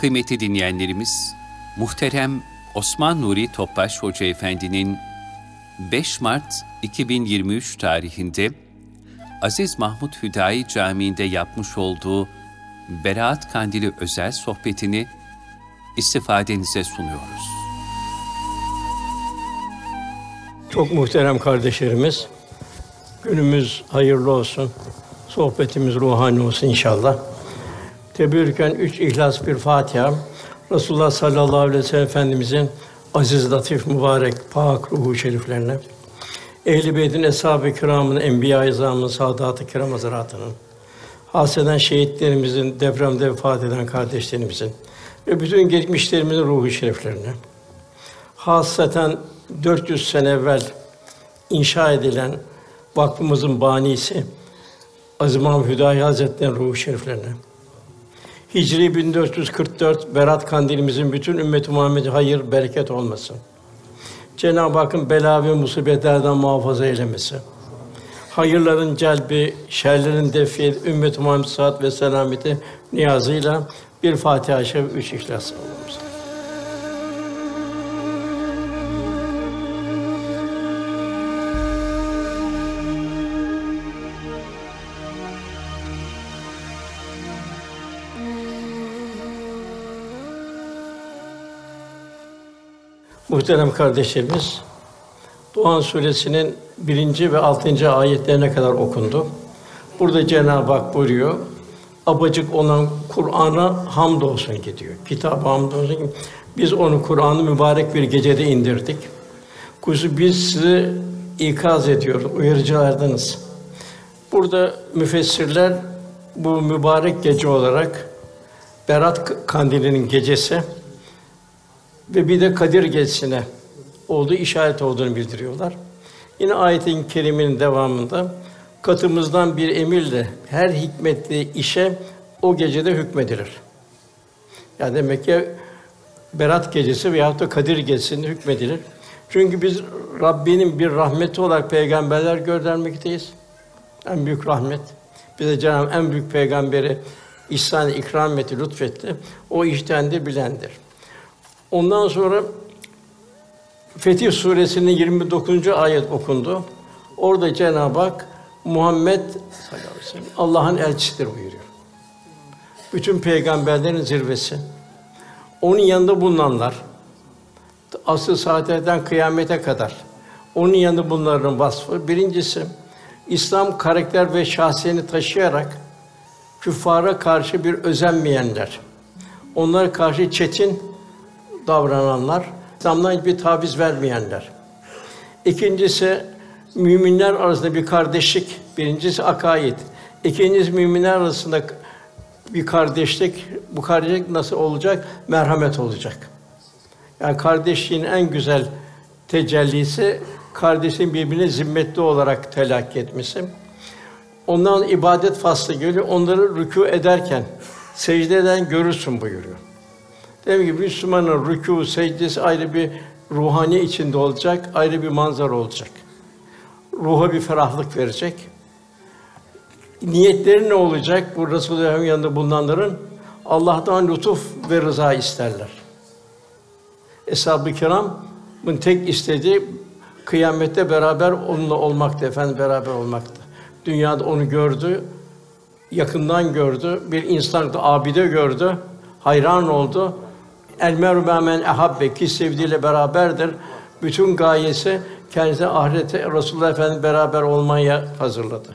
Kıymetli dinleyenlerimiz, muhterem Osman Nuri Topbaş Hoca Efendi'nin 5 Mart 2023 tarihinde Aziz Mahmud Hüdayi Camii'nde yapmış olduğu Beraat Kandili özel sohbetini istifadenize sunuyoruz. Çok muhterem kardeşlerimiz, günümüz hayırlı olsun, sohbetimiz ruhani olsun inşallah. Tebürken üç ihlas bir Fatiha. Resulullah sallallahu aleyhi ve sellem Efendimizin aziz, latif, mübarek, pak ruhu şeriflerine, Ehl-i Beyt'in eshab-ı kiramın, enbiya-i izamın, saadat-ı kiram hazaratının, haseden şehitlerimizin, depremde vefat eden kardeşlerimizin ve bütün geçmişlerimizin ruhu şeriflerine, hasreten 400 sene evvel inşa edilen vakfımızın banisi Aziz Mahmud Hüdayi Hazretleri'nin ruhu şeriflerine, Hicri 1444 Berat Kandilimizin bütün ümmet-i Muhammed'e hayır, bereket olmasın. Cenab-ı Hakk'ın bela ve musibetlerden muhafaza eylemesi. Hayırların celbi, şerlerin defi, ümmet-i Muhammed sıhhat ve selameti niyazıyla bir Fatiha-i Şerif, üç İhlas Allah'ımıza. Muhterem kardeşlerimiz, Doğan Suresinin birinci ve altıncı ayetlerine kadar okundu. Burada Cenab-ı Hak buyuruyor, abacık olan Kur'an'a hamdolsun ki diyor. Kitap hamdolsun ki biz onu Kur'an'ı mübarek bir gecede indirdik. Kuşu biz sizi ikaz ediyoruz, uyarıcılardınız. Burada müfessirler bu mübarek gece olarak Berat kandilinin gecesi ve bir de Kadir Gecesi'ne olduğu işaret olduğunu bildiriyorlar. Yine ayetin kerimenin devamında katımızdan bir emirle her hikmetli işe o gecede hükmedilir. Yani demek ki Berat gecesi veya da Kadir gecesinde hükmedilir. Çünkü biz Rabbinin bir rahmeti olarak peygamberler göndermekteyiz. En büyük rahmet. Bize Cenab-ı en büyük peygamberi ihsan ikram etti, lütfetti. O iştendir, bilendir. Ondan sonra Fetih Suresinin 29. ayet okundu. Orada Cenab-ı Hak Muhammed sallallahu Allah'ın elçisidir buyuruyor. Bütün peygamberlerin zirvesi. Onun yanında bulunanlar asıl saatlerden kıyamete kadar onun yanında bunların vasfı birincisi İslam karakter ve şahsiyetini taşıyarak küffara karşı bir özenmeyenler. Onlara karşı çetin davrananlar, İslam'dan hiçbir taviz vermeyenler. İkincisi müminler arasında bir kardeşlik. Birincisi akaid. İkincisi müminler arasında bir kardeşlik. Bu kardeşlik nasıl olacak? Merhamet olacak. Yani kardeşliğin en güzel tecellisi kardeşin birbirine zimmetli olarak telakki etmesi. Ondan ibadet faslı geliyor. Onları rükû ederken, secde eden görürsün buyuruyor. Demek ki Müslümanın rükû, secdesi ayrı bir ruhani içinde olacak, ayrı bir manzara olacak. Ruha bir ferahlık verecek. Niyetleri ne olacak? Bu Resulullah'ın yanında bulunanların Allah'tan lütuf ve rıza isterler. Eshab-ı Kiram'ın tek istediği kıyamette beraber onunla olmaktı, efendim beraber olmaktı. Dünyada onu gördü, yakından gördü, bir insan abide gördü, hayran oldu. El meru men ehabbe ki sevdiğiyle beraberdir. Bütün gayesi kendisi ahirete Resulullah Efendimiz beraber olmaya hazırladı.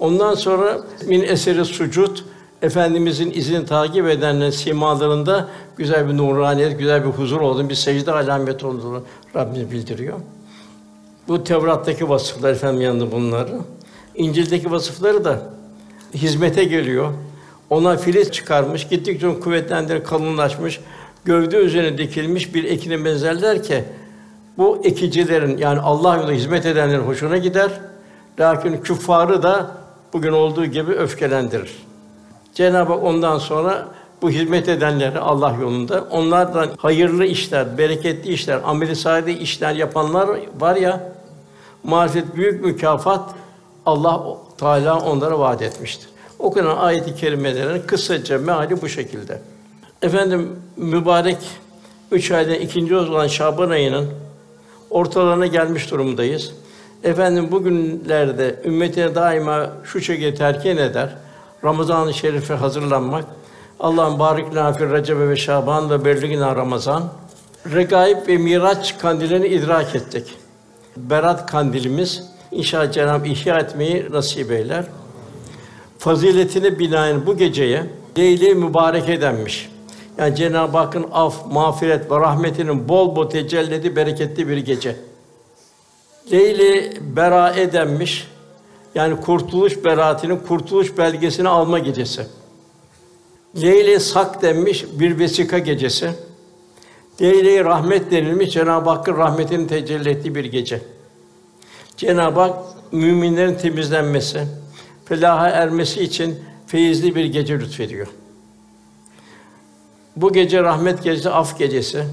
Ondan sonra min eseri sucud Efendimizin izini takip edenlerin simalarında güzel bir nuraniyet, güzel bir huzur olduğunu, bir secde alameti olduğunu Rabbimiz bildiriyor. Bu Tevrat'taki vasıflar efendim yanında bunları. İncil'deki vasıfları da hizmete geliyor. Ona filiz çıkarmış, gittikçe kuvvetlendirip kalınlaşmış, gövde üzerine dikilmiş bir ekine benzerler ki bu ekicilerin yani Allah yolunda hizmet edenlerin hoşuna gider. Lakin küffarı da bugün olduğu gibi öfkelendirir. Cenab-ı Hak ondan sonra bu hizmet edenleri Allah yolunda onlardan hayırlı işler, bereketli işler, ameli salih işler yapanlar var ya marifet büyük mükafat Allah Teala onlara vaat etmiştir. Okunan ayet-i kerimelerin kısaca meali bu şekilde. Efendim mübarek üç ayda ikinci olan Şaban ayının ortalarına gelmiş durumdayız. Efendim bugünlerde ümmetine daima şu şekilde terkin eder. Ramazan-ı Şerif'e hazırlanmak. Allah'ın barik nafir Recebe ve Şaban ve belligina Ramazan. Regaib ve Miraç kandillerini idrak ettik. Berat kandilimiz inşallah Cenab-ı ihya etmeyi nasip eyler. Faziletine binaen bu geceye Leyli mübarek edenmiş. Yani Cenab-ı Hakk'ın af, mağfiret ve rahmetinin bol bol tecellidi bereketli bir gece. Leyli bera edenmiş. Yani kurtuluş beraatinin kurtuluş belgesini alma gecesi. Leyli sak denmiş bir vesika gecesi. Leyli rahmet denilmiş Cenab-ı Hakk'ın rahmetinin tecelli ettiği bir gece. Cenab-ı Hak müminlerin temizlenmesi, felaha ermesi için feyizli bir gece lütfediyor. Bu gece rahmet gecesi, af gecesi.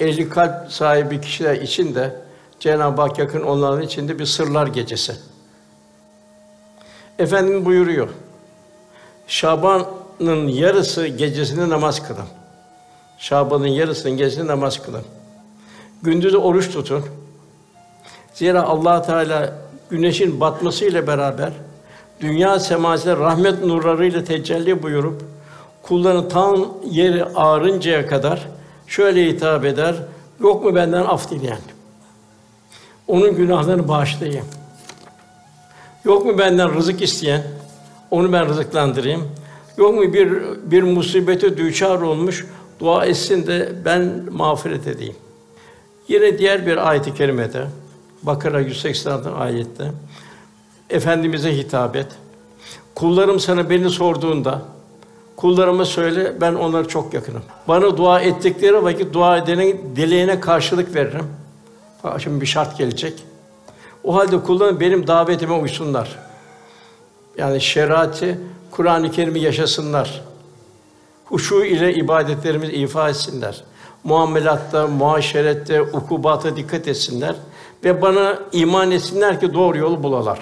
Ehli kalp sahibi kişiler için de Cenab-ı Hak yakın onların içinde bir sırlar gecesi. Efendim buyuruyor. Şaban'ın yarısı gecesinde namaz kılın. Şaban'ın yarısının gecesinde namaz kılın. Gündüzü oruç tutun. Zira Allah Teala güneşin batması ile beraber dünya semasında rahmet nurlarıyla tecelli buyurup kulların tam yeri ağrıncaya kadar şöyle hitap eder: Yok mu benden af dileyen? Onun günahlarını bağışlayayım. Yok mu benden rızık isteyen? Onu ben rızıklandırayım. Yok mu bir bir musibete düçar olmuş, dua etsin de ben mağfiret edeyim. Yine diğer bir ayet-i kerimede Bakara 186 ayette Efendimize hitap et. Kullarım sana beni sorduğunda kullarıma söyle ben onlara çok yakınım. Bana dua ettikleri vakit dua edenin dileğine karşılık veririm. Şimdi bir şart gelecek. O halde kullarım benim davetime uysunlar. Yani şeriatı, Kur'an-ı Kerim'i yaşasınlar. Huşu ile ibadetlerimizi ifa etsinler. Muamelatta, muaşerette, ukubata dikkat etsinler ve bana iman etsinler ki doğru yolu bulalar.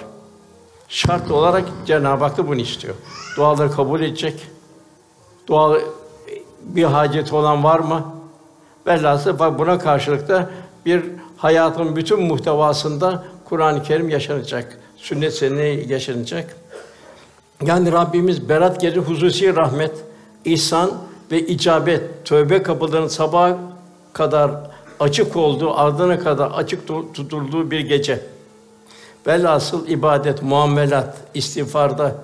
Şart olarak Cenab-ı Hak da bunu istiyor. Duaları kabul edecek. Dua bir hacet olan var mı? Velhâsıl bak buna karşılık da bir hayatın bütün muhtevasında Kur'an-ı Kerim yaşanacak. Sünnet seneye yaşanacak. Yani Rabbimiz berat gece hususi rahmet, ihsan ve icabet, tövbe kapılarının sabah kadar açık olduğu, ardına kadar açık tutulduğu bir gece. Velhasıl ibadet, muamelat, istiğfarda,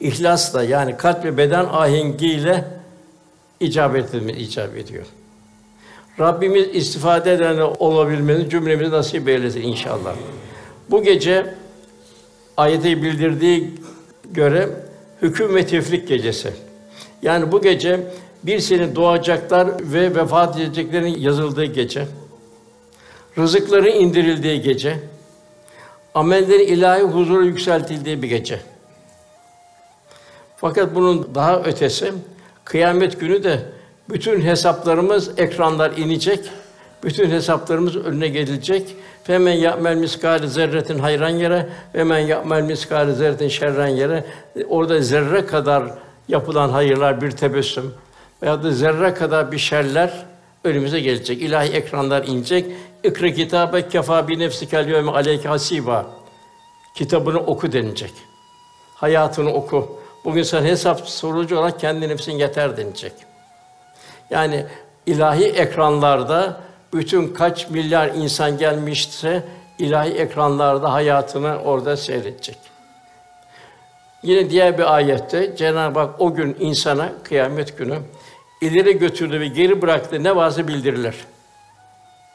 ihlasla yani kalp ve beden ahengiyle icabet etmesi icap ediyor. Rabbimiz istifade eden olabilmeni cümlemizi nasip eylesin inşallah. Bu gece ayeti bildirdiği göre hüküm ve tefrik gecesi. Yani bu gece bir senin doğacaklar ve vefat edeceklerin yazıldığı gece. Rızıkların indirildiği gece. Amellerin ilahi huzura yükseltildiği bir gece. Fakat bunun daha ötesi kıyamet günü de bütün hesaplarımız ekranlar inecek. Bütün hesaplarımız önüne gelecek. Femen ya'mel miskâle zerretin hayran yere ve men ya'mel miskâle zerretin şerren yere. Orada zerre kadar yapılan hayırlar bir tebessüm veya da zerre kadar bir şerler önümüze gelecek. İlahi ekranlar inecek. İkra kitabe kefa bi nefsikel yevme aleyke hasiba. Kitabını oku denilecek. Hayatını oku. Bugün sen hesap sorucu olarak kendi nefsin yeter denilecek. Yani ilahi ekranlarda bütün kaç milyar insan gelmişse ilahi ekranlarda hayatını orada seyredecek. Yine diğer bir ayette Cenab-ı Hak o gün insana kıyamet günü ileri götürdü ve geri bıraktı ne varsa bildirilir.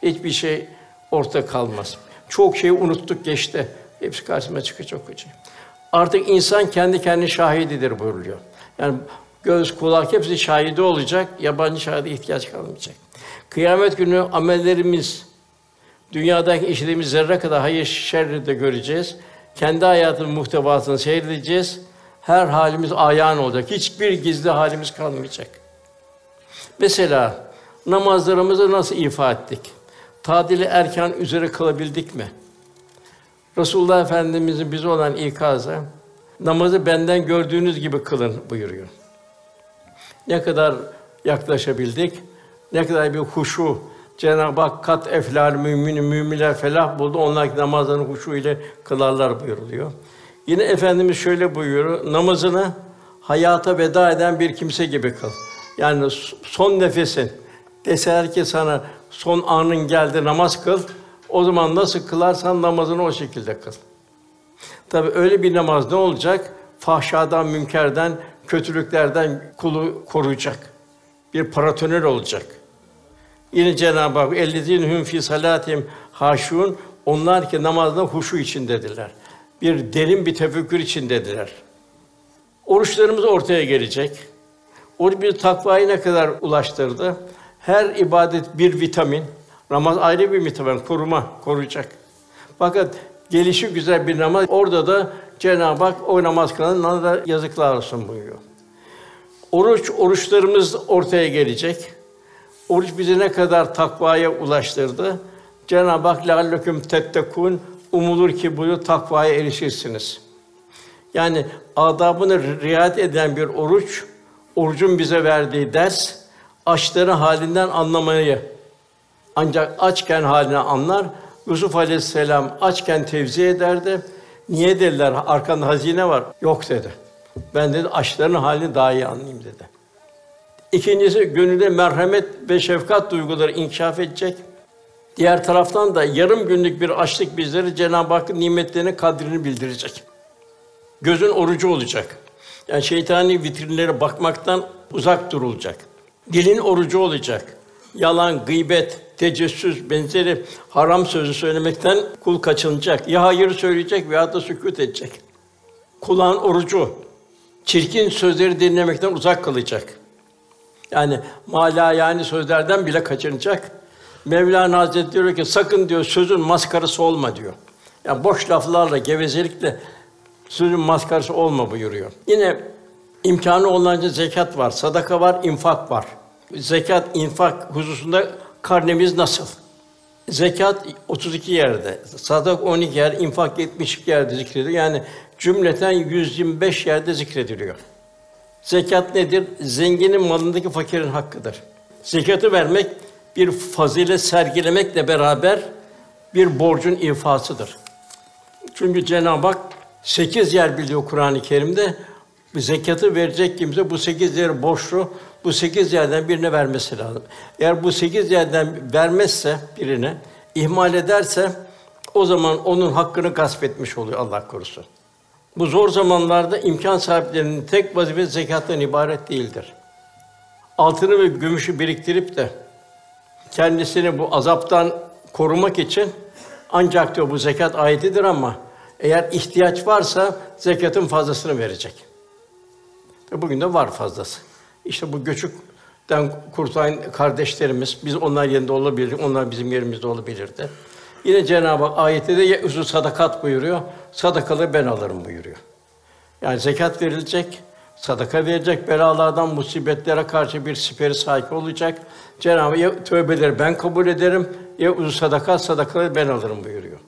Hiçbir şey orta kalmaz. Çok şeyi unuttuk geçti. Hepsi karşıma çıkacak hocam. Artık insan kendi kendi şahididir buyuruyor. Yani göz, kulak hepsi şahidi olacak. Yabancı şahide ihtiyaç kalmayacak. Kıyamet günü amellerimiz dünyadaki işlediğimiz zerre kadar hayır şerri de göreceğiz. Kendi hayatın muhtevasını seyredeceğiz. Her halimiz ayağın olacak. Hiçbir gizli halimiz kalmayacak. Mesela namazlarımızı nasıl ifa ettik? Tadili erken üzere kılabildik mi? Resulullah Efendimizin bize olan ikazı namazı benden gördüğünüz gibi kılın buyuruyor. Ne kadar yaklaşabildik. Ne kadar bir huşu, Cenab-ı Hak kat eflal mümin müminler felah buldu. Onlar namazlarını huşu ile kılarlar buyuruluyor. Yine efendimiz şöyle buyuruyor. Namazını hayata veda eden bir kimse gibi kıl. Yani son nefesin deseler ki sana son anın geldi namaz kıl. O zaman nasıl kılarsan namazını o şekilde kıl. Tabi öyle bir namaz ne olacak? Fahşadan, münkerden, kötülüklerden kulu koruyacak. Bir paratonel olacak. Yine Cenab-ı Hak ellezîn hum fî salâtihim haşûn onlar ki namazda huşu içindedirler. Bir derin bir tefekkür içindedirler. Oruçlarımız ortaya gelecek. O bir takvayı ne kadar ulaştırdı? Her ibadet bir vitamin. Namaz ayrı bir vitamin, koruma, koruyacak. Fakat gelişi güzel bir namaz. Orada da Cenab-ı Hak o namaz kılanlara da yazıklar olsun buyuruyor. Oruç, oruçlarımız ortaya gelecek. Oruç bizi ne kadar takvaya ulaştırdı. Cenab-ı Hak لَعَلَّكُمْ تَتَّقُونَ Umulur ki bunu takvaya erişirsiniz. Yani adabını riayet eden bir oruç, orucun bize verdiği ders, açların halinden anlamayı ancak açken halini anlar. Yusuf Aleyhisselam açken tevzi ederdi. Niye dediler? Arkanda hazine var. Yok dedi. Ben dedi açların halini daha iyi anlayayım dedi. İkincisi gönülde merhamet ve şefkat duyguları inkişaf edecek. Diğer taraftan da yarım günlük bir açlık bizleri Cenab-ı Hakk'ın nimetlerinin kadrini bildirecek. Gözün orucu olacak. Yani şeytani vitrinlere bakmaktan uzak durulacak. Dilin orucu olacak. Yalan, gıybet, tecessüs benzeri haram sözü söylemekten kul kaçınacak. Ya hayır söyleyecek veya da sükût edecek. Kulağın orucu. Çirkin sözleri dinlemekten uzak kalacak. Yani mala yani sözlerden bile kaçınacak. Mevlana Hazretleri diyor ki sakın diyor sözün maskarası olma diyor. Yani boş laflarla, gevezelikle sözün maskarası olma buyuruyor. Yine imkanı olanca zekat var, sadaka var, infak var. Zekat, infak hususunda karnemiz nasıl? Zekat 32 yerde, sadak 12 yer, infak 72 yerde zikrediliyor. Yani cümleten 125 yerde zikrediliyor. Zekat nedir? Zenginin malındaki fakirin hakkıdır. Zekatı vermek bir fazilet sergilemekle beraber bir borcun ifasıdır. Çünkü Cenab-ı Hak sekiz yer biliyor Kur'an-ı Kerim'de. Zekatı verecek kimse bu sekiz yer borçlu, bu sekiz yerden birine vermesi lazım. Eğer bu sekiz yerden vermezse birine, ihmal ederse o zaman onun hakkını gasp etmiş oluyor Allah korusun. Bu zor zamanlarda imkan sahiplerinin tek vazifesi zekattan ibaret değildir. Altını ve gümüşü biriktirip de kendisini bu azaptan korumak için ancak diyor bu zekat ayetidir ama eğer ihtiyaç varsa zekatın fazlasını verecek. Ve bugün de var fazlası. İşte bu göçükten kurtulan kardeşlerimiz, biz onlar yerinde olabilir, onlar bizim yerimizde olabilirdi. Yine Cenab-ı Hak ayette de ye sadakat buyuruyor. Sadakalı ben alırım buyuruyor. Yani zekat verilecek, sadaka verecek, belalardan, musibetlere karşı bir siperi sahip olacak. Cenab-ı ya tövbeleri ben kabul ederim, ya uzun sadaka, sadakaları ben alırım buyuruyor.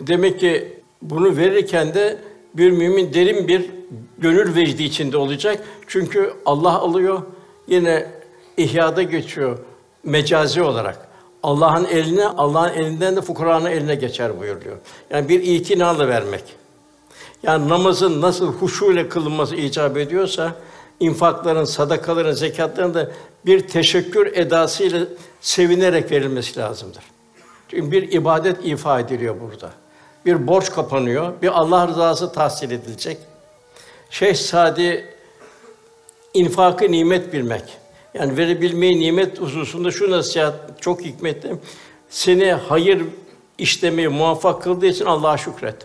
Demek ki bunu verirken de bir mümin derin bir gönül vecdi içinde olacak. Çünkü Allah alıyor, yine ihyada geçiyor mecazi olarak. Allah'ın eline, Allah'ın elinden de fukaranın eline geçer buyuruyor. Yani bir itinayla vermek. Yani namazın nasıl huşu ile kılınması icap ediyorsa, infakların, sadakaların, zekatların da bir teşekkür edasıyla sevinerek verilmesi lazımdır. Çünkü bir ibadet ifa ediliyor burada. Bir borç kapanıyor, bir Allah rızası tahsil edilecek. Şeyh Sadi infakı nimet bilmek. Yani verebilmeyi nimet hususunda şu nasihat çok hikmetli. Seni hayır işlemeyi muvaffak kıldığı için Allah'a şükret.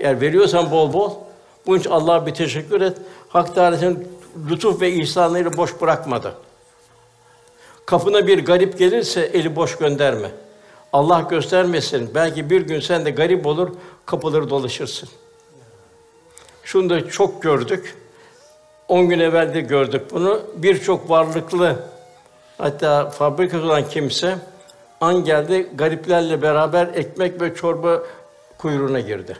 Eğer veriyorsan bol bol, bunun için Allah'a bir teşekkür et. Hak Teâlâ seni lütuf ve ihsanlarıyla boş bırakmadı. Kapına bir garip gelirse eli boş gönderme. Allah göstermesin. Belki bir gün sen de garip olur, kapıları dolaşırsın. Şunu da çok gördük. On gün evvel de gördük bunu. Birçok varlıklı, hatta fabrikası olan kimse an geldi gariplerle beraber ekmek ve çorba kuyruğuna girdi.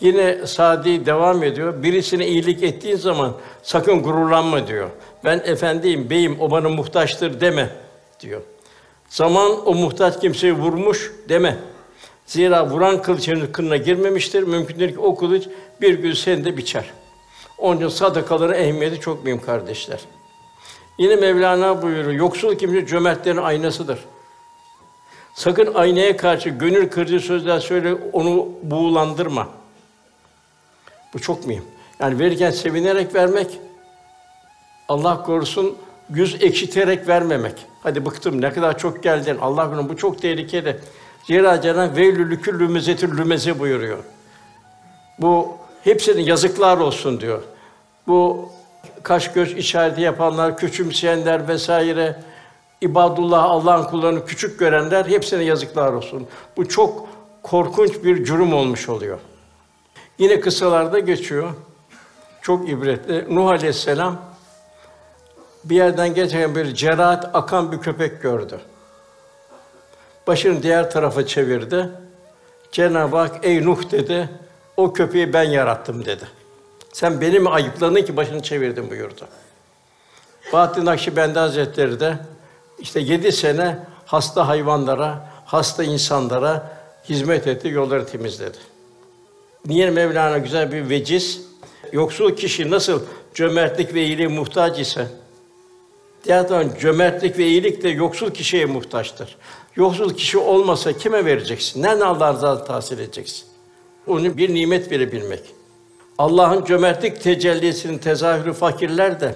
Yine Sadi devam ediyor. Birisine iyilik ettiğin zaman sakın gururlanma diyor. Ben efendiyim, beyim, o bana muhtaçtır deme diyor. Zaman o muhtaç kimseyi vurmuş deme. Zira vuran kılıçın kınına girmemiştir. Mümkündür ki o kılıç bir gün seni de biçer. Onun için sadakaların ehemmiyeti çok mühim kardeşler. Yine Mevlana buyuruyor, yoksul kimse cömertlerin aynasıdır. Sakın aynaya karşı gönül kırıcı sözler söyle, onu buğulandırma. Bu çok mühim. Yani verirken sevinerek vermek, Allah korusun yüz ekşiterek vermemek. Hadi bıktım, ne kadar çok geldin, Allah korusun bu çok tehlikeli. Zira Cenab-ı veylülü küllü lümeze buyuruyor. Bu hepsinin yazıklar olsun diyor. Bu kaş göz işareti yapanlar, küçümseyenler vesaire, ibadullah Allah'ın kullarını küçük görenler hepsine yazıklar olsun. Bu çok korkunç bir cürüm olmuş oluyor. Yine kısalarda geçiyor. Çok ibretli. Nuh Aleyhisselam bir yerden geçen bir cerahat akan bir köpek gördü. Başını diğer tarafa çevirdi. Cenab-ı Hak ey Nuh dedi. O köpeği ben yarattım dedi. Sen beni mi ayıpladın ki başını çevirdin buyurdu. Bahattin Nakşibendi Hazretleri de işte yedi sene hasta hayvanlara, hasta insanlara hizmet etti, yolları temizledi. Niye Mevlana güzel bir veciz. Yoksul kişi nasıl cömertlik ve iyiliğe muhtaç ise, diğer cömertlik ve iyilik de yoksul kişiye muhtaçtır. Yoksul kişi olmasa kime vereceksin? Nereden Allah rızasını tahsil edeceksin? Onun bir nimet verebilmek. Allah'ın cömertlik tecellisinin tezahürü fakirler de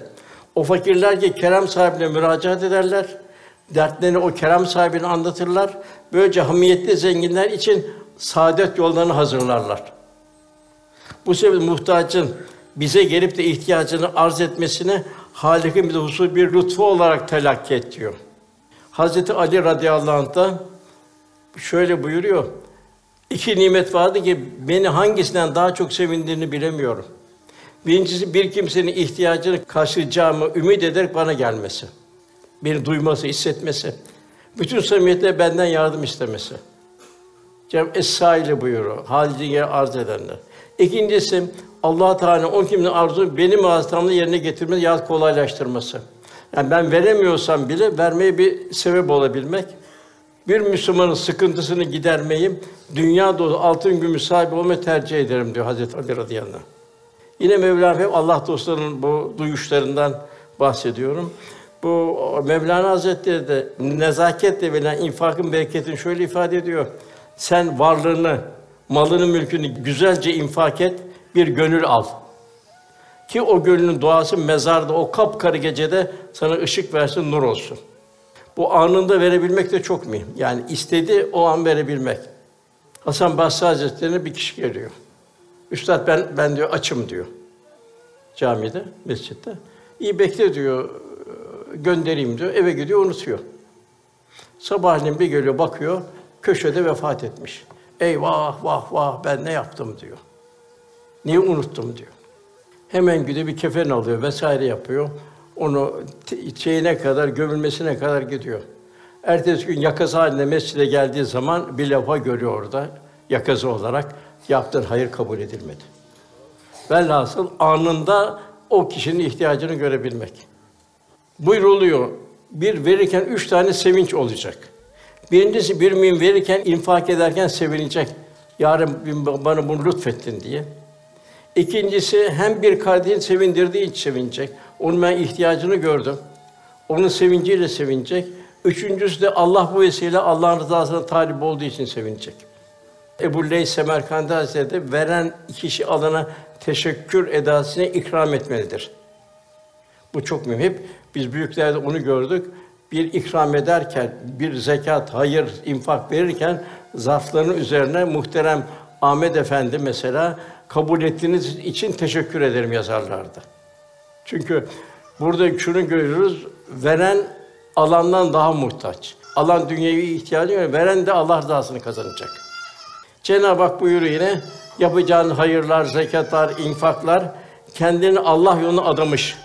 o fakirler ki kerem sahibine müracaat ederler. Dertlerini o kerem sahibine anlatırlar. Böylece hamiyetli zenginler için saadet yollarını hazırlarlar. Bu sebeple muhtacın bize gelip de ihtiyacını arz etmesine Halik'in bir husus bir lütfu olarak telakki et diyor. Hazreti Ali radıyallahu anh da şöyle buyuruyor. İki nimet vardı ki beni hangisinden daha çok sevindiğini bilemiyorum. Birincisi bir kimsenin ihtiyacını karşılayacağımı ümit ederek bana gelmesi. Beni duyması, hissetmesi. Bütün samimiyetle benden yardım istemesi. Cenab-ı Es-Sâile buyuruyor. Halidine arz edenler. İkincisi Allah Teala o kimin arzu benim vasıtamla yerine getirmesi ya kolaylaştırması. Yani ben veremiyorsam bile vermeye bir sebep olabilmek. Bir Müslümanın sıkıntısını gidermeyi dünya dolu altın gümüş sahibi olmayı tercih ederim diyor Hazreti Ali radıyallahu anh. Yine Mevlana hep Allah dostlarının bu duyuşlarından bahsediyorum. Bu Mevlana Hazretleri de nezaketle verilen infakın bereketini şöyle ifade ediyor. Sen varlığını, malını, mülkünü güzelce infak et, bir gönül al. Ki o gönlün duası mezarda, o kapkarı gecede sana ışık versin, nur olsun. Bu anında verebilmek de çok mühim. Yani istedi o an verebilmek. Hasan Basri Hazretleri'ne bir kişi geliyor. Üstad ben ben diyor açım diyor. Camide, mescitte. İyi bekle diyor. Göndereyim diyor. Eve gidiyor, unutuyor. Sabahleyin bir geliyor, bakıyor, köşede vefat etmiş. Eyvah, vah, vah, ben ne yaptım diyor. Niye unuttum diyor. Hemen gidiyor bir kefen alıyor vesaire yapıyor. Onu şeyine kadar, gömülmesine kadar gidiyor. Ertesi gün yakası halinde mescide geldiği zaman bir lafa görüyor orada yakası olarak yaptığın hayır kabul edilmedi. Velhasıl anında o kişinin ihtiyacını görebilmek. Buyruluyor. Bir verirken üç tane sevinç olacak. Birincisi bir mümin verirken infak ederken sevinecek. Yarın bana bunu lütfettin diye. İkincisi hem bir kardeşin sevindirdiği için sevinecek. Onun ben ihtiyacını gördüm. Onun sevinciyle sevinecek. Üçüncüsü de Allah bu vesile Allah'ın rızasına talip olduğu için sevinecek. Ebu Leys Semerkandi Hazretleri veren kişi alana teşekkür edasını ikram etmelidir. Bu çok mühim. Hep biz büyüklerde onu gördük. Bir ikram ederken, bir zekat, hayır, infak verirken zarfların üzerine muhterem Ahmet Efendi mesela kabul ettiğiniz için teşekkür ederim yazarlardı. Çünkü burada şunu görüyoruz, veren alandan daha muhtaç. Alan dünyevi ihtiyacı var, veren de Allah rızasını kazanacak. Cenab-ı Hak buyuruyor yine, yapacağın hayırlar, zekatlar, infaklar, kendini Allah yoluna adamış.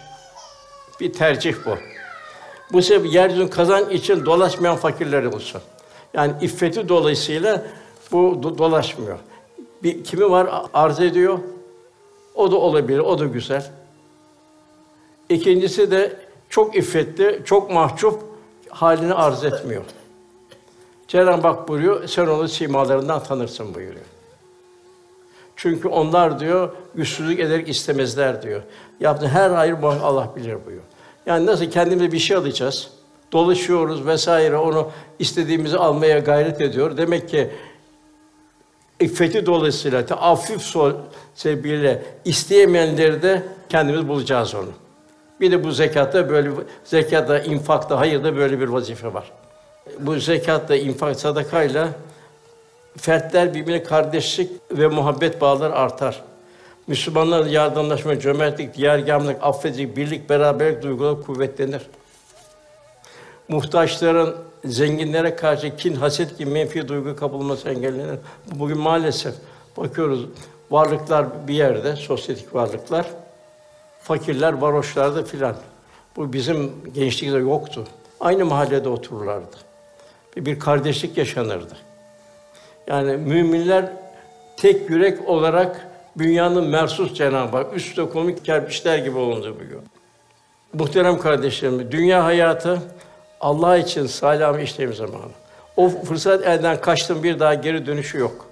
Bir tercih bu. Bu sebeple yeryüzünün kazan için dolaşmayan fakirler olsun. Yani iffeti dolayısıyla bu do- dolaşmıyor. Bir kimi var arz ediyor. O da olabilir, o da güzel. İkincisi de çok iffetli, çok mahcup, halini arz etmiyor. Cenab-ı Hak buyuruyor, sen onu simalarından tanırsın buyuruyor. Çünkü onlar diyor, güçsüzlük ederek istemezler diyor. Yaptığı her hayır Allah bilir buyuruyor. Yani nasıl kendimize bir şey alacağız, dolaşıyoruz vesaire, onu istediğimizi almaya gayret ediyor. Demek ki iffeti dolayısıyla, affif sol sebebiyle isteyemeyenleri de kendimiz bulacağız onu. Bir de bu zekatta böyle zekatta, infakta, hayırda böyle bir vazife var. Bu zekatta, infak, sadakayla fertler birbirine kardeşlik ve muhabbet bağları artar. Müslümanlar yardımlaşma, cömertlik, diğergâmlık, affedici, birlik, beraberlik duyguları kuvvetlenir. Muhtaçların zenginlere karşı kin, haset gibi menfi duygu kapılması engellenir. Bugün maalesef bakıyoruz varlıklar bir yerde, sosyetik varlıklar, fakirler varoşlarda filan. Bu bizim gençlikte yoktu. Aynı mahallede otururlardı. Bir kardeşlik yaşanırdı. Yani müminler tek yürek olarak dünyanın mersus Cenab-ı Hak üstte komik kerpiçler gibi olundu bugün. Muhterem kardeşlerim, dünya hayatı Allah için salih işlem zamanı. O fırsat elden kaçtım bir daha geri dönüşü yok.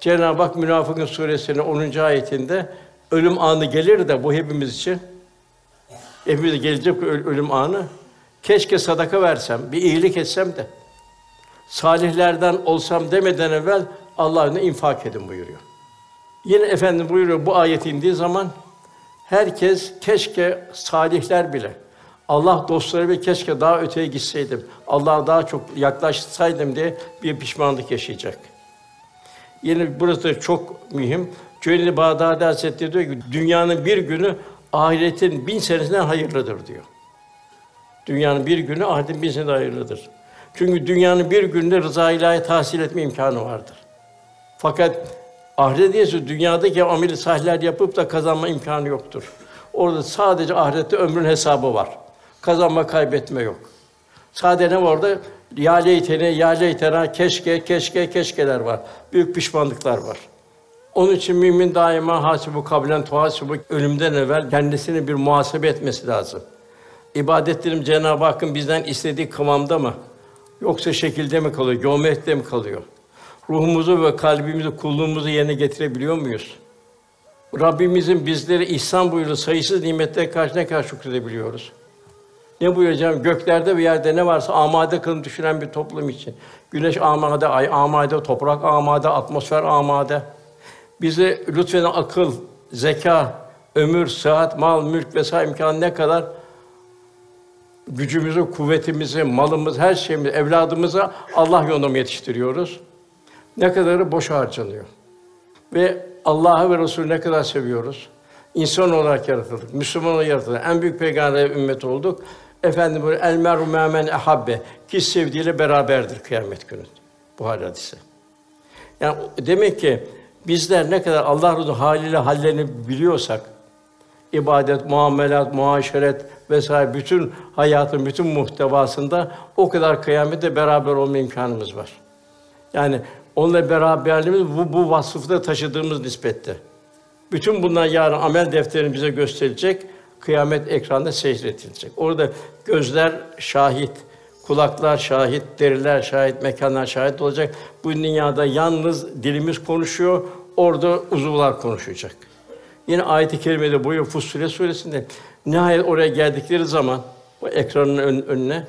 Cenab-ı Hak Münafıkın suresinin 10. ayetinde ölüm anı gelir de bu hepimiz için hepimiz gelecek ölüm anı. Keşke sadaka versem, bir iyilik etsem de salihlerden olsam demeden evvel Allah'ın infak edin buyuruyor. Yine efendim buyuruyor bu ayet indiği zaman herkes keşke salihler bile Allah dostları ve keşke daha öteye gitseydim, Allah'a daha çok yaklaşsaydım diye bir pişmanlık yaşayacak. Yine burası çok mühim. Cüneyd-i Bağdadi Hazretleri diyor ki dünyanın bir günü ahiretin bin senesinden hayırlıdır diyor. Dünyanın bir günü ahiretin bin senesinden hayırlıdır. Çünkü dünyanın bir günde rıza ilahi tahsil etme imkanı vardır. Fakat ahiret diyesi dünyadaki amel salihler yapıp da kazanma imkanı yoktur. Orada sadece ahirette ömrün hesabı var. Kazanma kaybetme yok. Sadece orada? Ya leytene, ya leytena, keşke, keşke, keşkeler var. Büyük pişmanlıklar var. Onun için mümin daima hasibu kablen tuhasibu ölümden evvel kendisini bir muhasebe etmesi lazım. İbadetlerim Cenab-ı Hakk'ın bizden istediği kıvamda mı? Yoksa şekilde mi kalıyor, geometride mi kalıyor? Ruhumuzu ve kalbimizi, kulluğumuzu yerine getirebiliyor muyuz? Rabbimizin bizlere ihsan buyurduğu sayısız nimetler karşı ne kadar şükredebiliyoruz? Ne buyuracağım? Göklerde ve yerde ne varsa amade kılın düşünen bir toplum için. Güneş amade, ay amade, toprak amade, atmosfer amade. Bize lütfen akıl, zeka, ömür, sıhhat, mal, mülk vesaire imkan ne kadar gücümüzü, kuvvetimizi, malımız, her şeyimizi, evladımıza Allah yolunda yetiştiriyoruz? Ne kadarı boş harcanıyor. Ve Allah'ı ve Resulü ne kadar seviyoruz? İnsan olarak yaratıldık, Müslüman olarak yaratıldık. En büyük peygamber ümmet olduk. Efendim böyle el meru men ehabbe ki sevdiğiyle beraberdir kıyamet günü. Bu hadise. Yani demek ki bizler ne kadar Allah Resulü haliyle hallerini biliyorsak ibadet, muamelat, muaşeret vesaire bütün hayatın bütün muhtevasında o kadar kıyamette beraber olma imkanımız var. Yani onunla beraberliğimiz bu bu vasıfta taşıdığımız nispette. Bütün bunlar yarın amel defterini bize gösterecek kıyamet ekranda seyretilecek. Orada gözler şahit, kulaklar şahit, deriler şahit, mekanlar şahit olacak. Bu dünyada yalnız dilimiz konuşuyor, orada uzuvlar konuşacak. Yine ayet-i kerimede buyuruyor Fussilet suresinde nihayet oraya geldikleri zaman o ekranın ön, önüne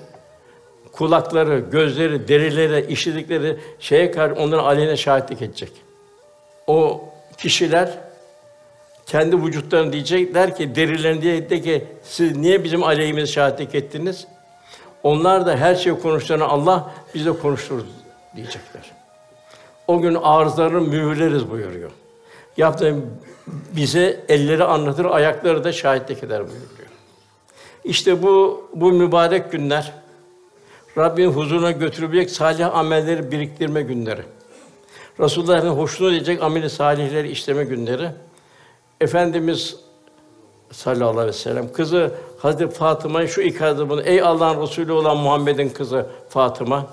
kulakları, gözleri, derileri, işledikleri şeye karşı onların aleyhine şahitlik edecek. O kişiler kendi vücutlarını diyecekler ki derilerini diye de ki siz niye bizim aleyhimize şahitlik ettiniz? Onlar da her şeyi konuştuğunu Allah bize konuşturur diyecekler. O gün arızlarını mühürleriz buyuruyor. Yaptığım bize elleri anlatır, ayakları da şahitlik eder buyuruyor. İşte bu bu mübarek günler Rabbin huzuruna götürebilecek salih amelleri biriktirme günleri. Resulullah'ın hoşnut edecek ameli salihleri işleme günleri. Efendimiz sallallahu aleyhi ve sellem kızı Hazreti Fatıma'yı şu ikadı bunu. Ey Allah'ın Resulü olan Muhammed'in kızı Fatıma,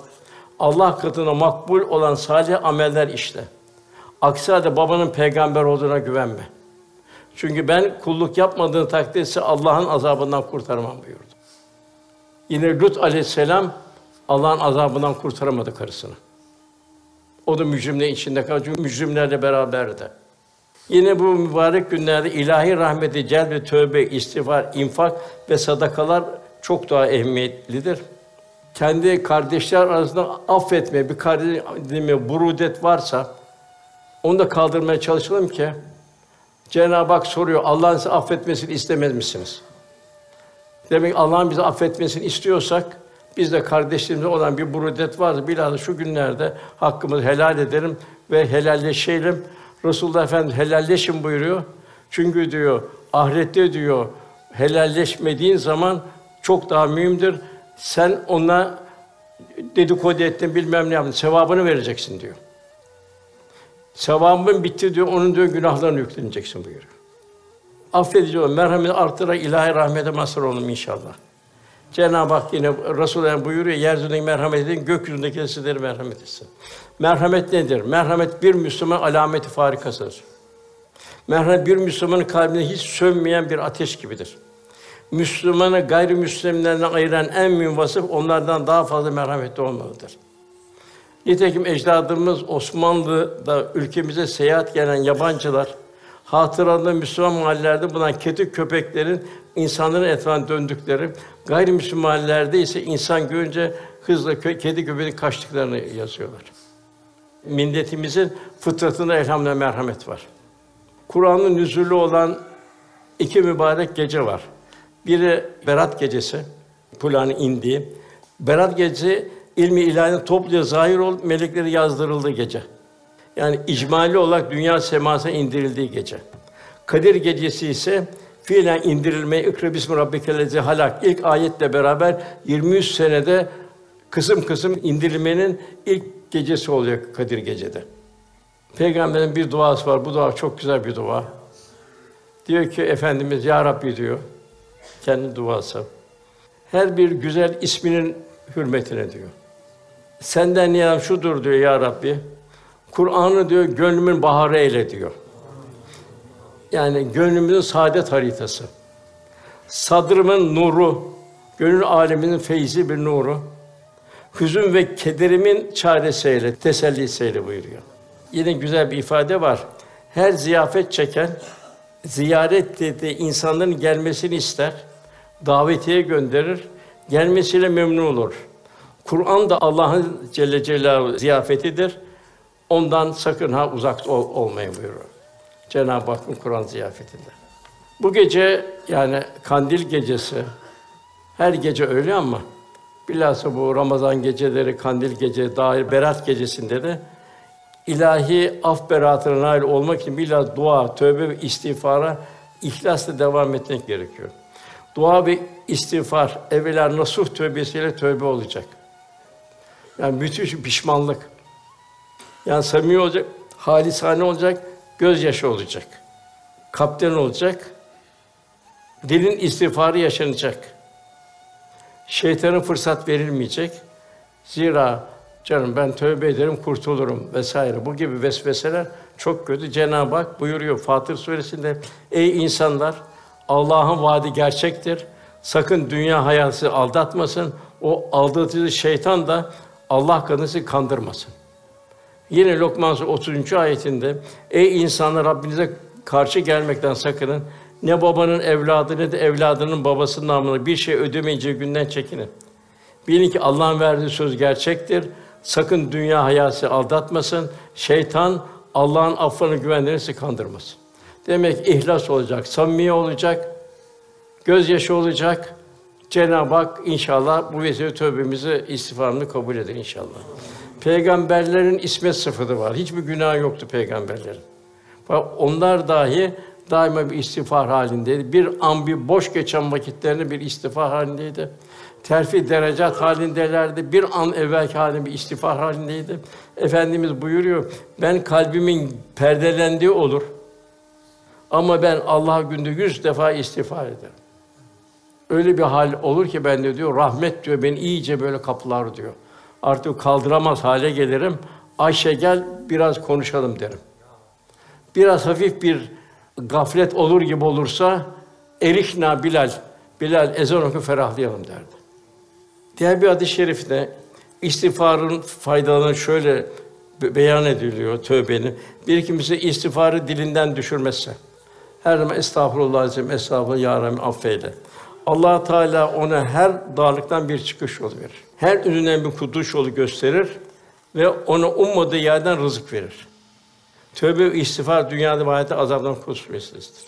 Allah katına makbul olan salih ameller işle. Aksi halde babanın peygamber olduğuna güvenme. Çünkü ben kulluk yapmadığın takdirde Allah'ın azabından kurtarmam buyurdu. Yine Lut aleyhisselam Allah'ın azabından kurtaramadı karısını. O da mücrimle içinde kaldı. Çünkü mücrimlerle beraberdi. Yine bu mübarek günlerde ilahi rahmeti celbe, tövbe, istiğfar, infak ve sadakalar çok daha ehemmiyetlidir. Kendi kardeşler arasında affetme, bir kardeşime burudet varsa onu da kaldırmaya çalışalım ki Cenab-ı Hak soruyor, Allah'ın size affetmesini istemez misiniz? Demek Allah'ın bizi affetmesini istiyorsak, biz de kardeşlerimize olan bir burudet varsa bilhassa şu günlerde hakkımızı helal edelim ve helalleşelim. Resulullah Efendimiz helalleşin buyuruyor. Çünkü diyor ahirette diyor helalleşmediğin zaman çok daha mühimdir. Sen ona dedikodu ettin, bilmem ne yaptın, sevabını vereceksin diyor. Sevabın bitti diyor, onun diyor günahlarını yükleneceksin buyuruyor. Affedici ol, merhamet artırarak ilahi rahmete mazhar olun inşallah. Cenab-ı Hak yine Resulullah buyuruyor, yeryüzündeki merhamet edin, gökyüzündeki de sizlere merhamet etsin. Merhamet nedir? Merhamet bir Müslüman alameti farikasıdır. Merhamet bir Müslümanın kalbinde hiç sönmeyen bir ateş gibidir. Müslümanı gayrimüslimlerden ayıran en mühim vasıf onlardan daha fazla merhametli olmalıdır. Nitekim ecdadımız Osmanlı'da ülkemize seyahat gelen yabancılar hatıralarında Müslüman mahallelerde bulunan kedi köpeklerin insanların etrafına döndükleri, gayrimüslim mahallelerde ise insan görünce hızla kö- kedi köpeğin kaçtıklarını yazıyorlar. Milletimizin fıtratında elhamdülillah merhamet var. Kur'an'ın nüzulü olan iki mübarek gece var. Biri Berat gecesi, Kur'an'ın indiği. Berat gecesi ilmi ilahinin topluca zahir ol melekleri yazdırıldığı gece. Yani icmali olarak dünya semasına indirildiği gece. Kadir gecesi ise fiilen indirilmeye ikra bismi rabbikellezi halak ilk ayetle beraber 23 senede kısım kısım indirilmenin ilk gecesi oluyor Kadir gecede. Peygamberin bir duası var. Bu dua çok güzel bir dua. Diyor ki efendimiz ya Rabbi diyor kendi duası. Her bir güzel isminin hürmetine diyor. Senden niyam şudur diyor ya Rabbi. Kur'an'ı diyor gönlümün baharı eyle diyor. Yani gönlümüzün saadet haritası. Sadrımın nuru, gönül aleminin feyzi bir nuru. Hüzün ve kederimin çaresiyle, tesellisiyle buyuruyor. Yine güzel bir ifade var. Her ziyafet çeken, ziyaret dediği insanların gelmesini ister, davetiye gönderir, gelmesiyle memnun olur. Kur'an da Allah'ın Celle Celaluhu ziyafetidir. Ondan sakın ha uzak ol, olmayın buyuruyor. Cenab-ı Hakk'ın Kur'an ziyafetinde. Bu gece yani kandil gecesi her gece öyle ama bilhassa bu Ramazan geceleri, kandil gece, dair berat gecesinde de ilahi af beratına nail olmak için bilhassa dua, tövbe ve istiğfara ihlasla devam etmek gerekiyor. Dua ve istiğfar evvela nasuh tövbesiyle tövbe olacak. Yani müthiş pişmanlık. Yani samimi olacak, halisane olacak, gözyaşı olacak. Kapten olacak. Dilin istiğfarı yaşanacak. Şeytana fırsat verilmeyecek. Zira canım ben tövbe ederim, kurtulurum vesaire. Bu gibi vesveseler çok kötü. Cenab-ı Hak buyuruyor Fatır suresinde: Ey insanlar, Allah'ın vaadi gerçektir. Sakın dünya hayatı aldatmasın. O aldatıcı şeytan da Allah kadını kandırmasın. Yine Lokman Suresi 30. ayetinde ey insanlar Rabbinize karşı gelmekten sakının. Ne babanın evladı ne de evladının babasının namına bir şey ödemeyeceği günden çekinin. Bilin ki Allah'ın verdiği söz gerçektir. Sakın dünya hayası aldatmasın. Şeytan Allah'ın affına güvenlerini kandırmasın. Demek ihlas olacak, samimi olacak, gözyaşı olacak. Cenab-ı Hak inşallah bu vesile tövbemizi, istiğfarını kabul eder inşallah. Peygamberlerin ismet sıfatı var. Hiçbir günah yoktu peygamberlerin. Bak onlar dahi daima bir istiğfar halindeydi. Bir an bir boş geçen vakitlerinde bir istiğfar halindeydi. Terfi derecat halindelerdi. Bir an evvelki halinde bir istiğfar halindeydi. Efendimiz buyuruyor, ben kalbimin perdelendiği olur. Ama ben Allah'a günde yüz defa istiğfar ederim. Öyle bir hal olur ki ben de diyor, rahmet diyor, beni iyice böyle kaplar diyor artık kaldıramaz hale gelirim. Ayşe gel biraz konuşalım derim. biraz hafif bir gaflet olur gibi olursa erikna Bilal, Bilal ezan oku ferahlayalım derdi. Diğer bir hadis-i şerifte istiğfarın faydalarını şöyle beyan ediliyor tövbenin. Bir kimse istiğfarı dilinden düşürmezse her zaman estağfurullah azim, estağfurullah ya Rabbi affeyle. Allah Teala ona her darlıktan bir çıkış yolu verir. Her üründen bir kurtuluş yolu gösterir ve ona ummadığı yerden rızık verir. Tövbe ve istiğfar dünyada ve hayatta azaptan kurtuluş vesilesidir.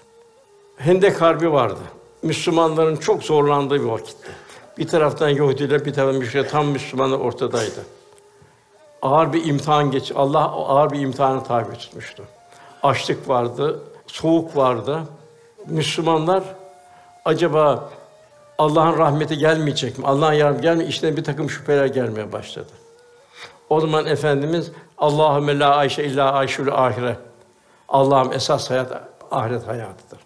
Hendek Harbi vardı. Müslümanların çok zorlandığı bir vakitti. Bir taraftan Yahudiler, bir taraftan müşrikler tam Müslümanlar ortadaydı. Ağır bir imtihan geç. Allah ağır bir imtihanı tabi tutmuştu. Açlık vardı, soğuk vardı. Müslümanlar acaba Allah'ın rahmeti gelmeyecek mi? Allah'ın yardım gelmeyecek İşte bir takım şüpheler gelmeye başladı. O zaman efendimiz Allahümme la ayşe illa ayşul ahire. Allah'ım esas hayat ahiret hayatıdır.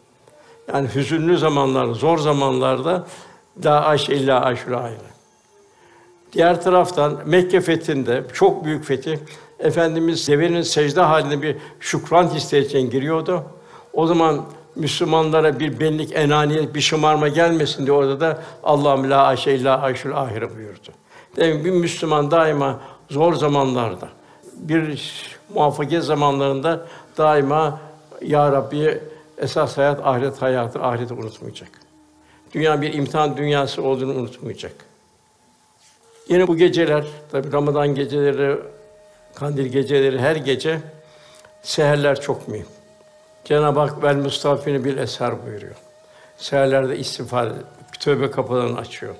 Yani hüzünlü zamanlarda, zor zamanlarda la ayşe illa ayşul ahire. Diğer taraftan Mekke fethinde çok büyük fetih Efendimiz devenin secde halinde bir şükran hissi için giriyordu. O zaman Müslümanlara bir benlik, enaniyet, bir şımarma gelmesin diye orada da Allah'ım la ayşe illa ayşul ahire buyurdu. Demek bir Müslüman daima zor zamanlarda, bir muvaffakiyet zamanlarında daima ya Rabbi esas hayat ahiret hayatı, ahireti unutmayacak. Dünya bir imtihan dünyası olduğunu unutmayacak. Yine bu geceler, tabi Ramazan geceleri, kandil geceleri her gece seherler çok mühim. Cenab-ı Hak vel mustafini bil eser buyuruyor. Seherlerde istiğfar, tövbe kapılarını açıyor.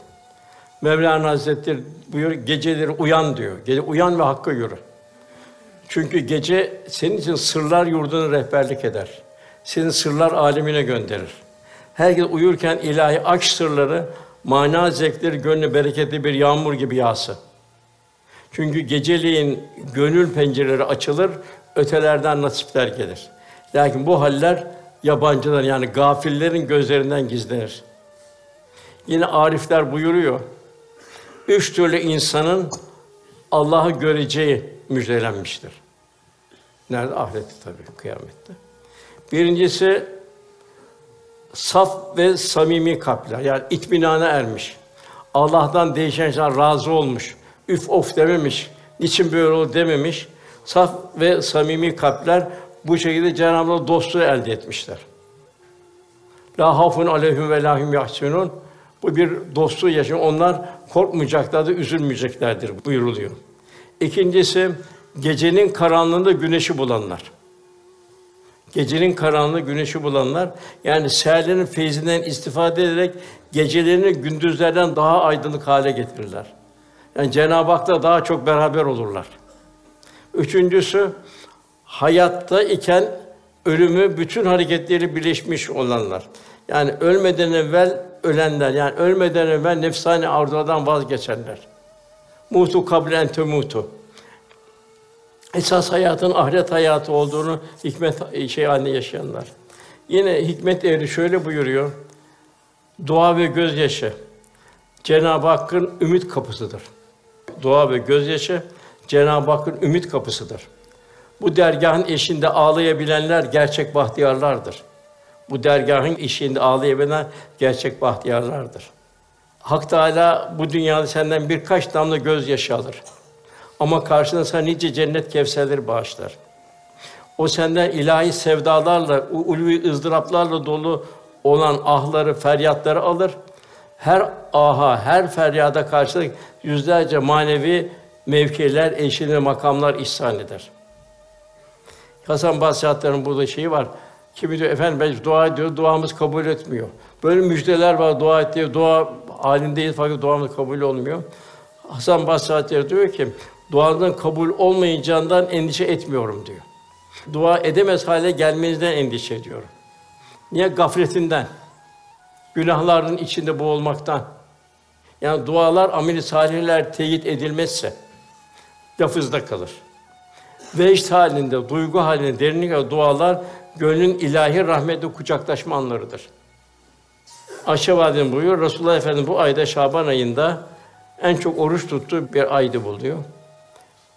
Mevlana Hazretleri buyuruyor, geceleri uyan diyor. Gece uyan ve hakka yürü. Çünkü gece senin için sırlar yurduna rehberlik eder. Seni sırlar alemine gönderir. Herkes uyurken ilahi aşk sırları, mana zevkleri gönlü bereketli bir yağmur gibi yağsın. Çünkü geceliğin gönül pencereleri açılır, ötelerden nasipler gelir. Lakin bu haller yabancılar yani gafillerin gözlerinden gizlenir. Yine arifler buyuruyor. Üç türlü insanın Allah'ı göreceği müjdelenmiştir. Nerede? Ahirette tabii, kıyamette. Birincisi saf ve samimi kalpler. Yani itminana ermiş. Allah'tan değişen şeyler razı olmuş. Üf of dememiş. Niçin böyle oldu dememiş. Saf ve samimi kalpler bu şekilde Cenab-ı Allah dostluğu elde etmişler. La hafun aleyhim ve lahum yahsunun. Bu bir dostluğu yaşıyor. Onlar korkmayacaklardır, üzülmeyeceklerdir buyuruluyor. İkincisi gecenin karanlığında güneşi bulanlar. Gecenin karanlığı güneşi bulanlar yani seherlerin feyzinden istifade ederek gecelerini gündüzlerden daha aydınlık hale getirirler. Yani Cenab-ı Hak'la daha çok beraber olurlar. Üçüncüsü hayatta iken ölümü bütün hareketleri birleşmiş olanlar. Yani ölmeden evvel ölenler, yani ölmeden evvel nefsani arzulardan vazgeçenler. Mutu kablen temutu. Esas hayatın ahiret hayatı olduğunu hikmet şey haline yaşayanlar. Yine hikmet ehli şöyle buyuruyor. Dua ve gözyaşı Cenab-ı Hakk'ın ümit kapısıdır. Dua ve gözyaşı Cenab-ı Hakk'ın ümit kapısıdır. Bu dergahın eşinde ağlayabilenler gerçek bahtiyarlardır. Bu dergahın eşiğinde ağlayabilenler gerçek bahtiyarlardır. Hak Teâlâ bu dünyada senden birkaç damla gözyaşı alır. Ama karşına sana nice cennet kevserleri bağışlar. O senden ilahi sevdalarla, ulvi ızdıraplarla dolu olan ahları, feryatları alır. Her aha, her feryada karşılık yüzlerce manevi mevkiler, eşine makamlar ihsan eder. Hasan Basri burada şeyi var. Kimi diyor efendim ben dua ediyor, duamız kabul etmiyor. Böyle müjdeler var dua ettiği dua halindeyiz fakat duamız kabul olmuyor. Hasan Basri diyor ki duanın kabul olmayacağından endişe etmiyorum diyor. Dua edemez hale gelmenizden endişe ediyorum. Niye gafletinden? Günahların içinde boğulmaktan. Yani dualar ameli salihler teyit edilmezse lafızda kalır. Vecd halinde, duygu halinde derinlik dualar gönlün ilahi rahmetle kucaklaşma anlarıdır. Aşağı Vadin buyuruyor, Resulullah Efendimiz bu ayda Şaban ayında en çok oruç tuttuğu bir aydı buluyor.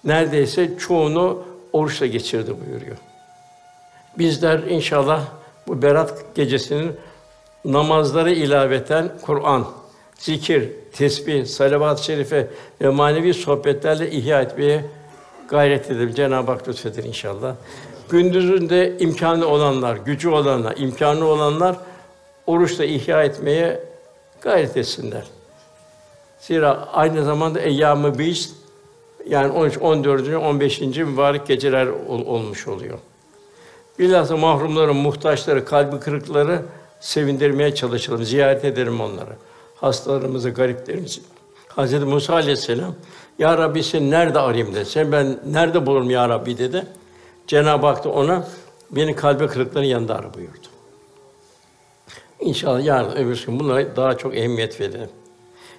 Neredeyse çoğunu oruçla geçirdi buyuruyor. Bizler inşallah bu Berat gecesinin namazları ilaveten Kur'an, zikir, tesbih, salavat-ı şerife ve manevi sohbetlerle ihya etmeye gayret edelim. Cenab-ı Hak lütfeder inşallah. Gündüzünde imkanı olanlar, gücü olanlar, imkanı olanlar oruçla ihya etmeye gayret etsinler. Zira aynı zamanda eyyâmı biz yani 13, 14. 15. mübarek geceler ol, olmuş oluyor. Bilhassa mahrumların, muhtaçları, kalbi kırıkları sevindirmeye çalışalım, ziyaret edelim onları. Hastalarımızı, gariplerimizi. Hazreti Musa aleyhisselam, Ya Rabbi seni nerede arayayım dedi. Sen ben nerede bulurum Ya Rabbi dedi. Cenab-ı Hak da ona beni kalbe kırıkların yanında ara buyurdu. İnşallah yarın öbür gün bunlara daha çok ehemmiyet verelim.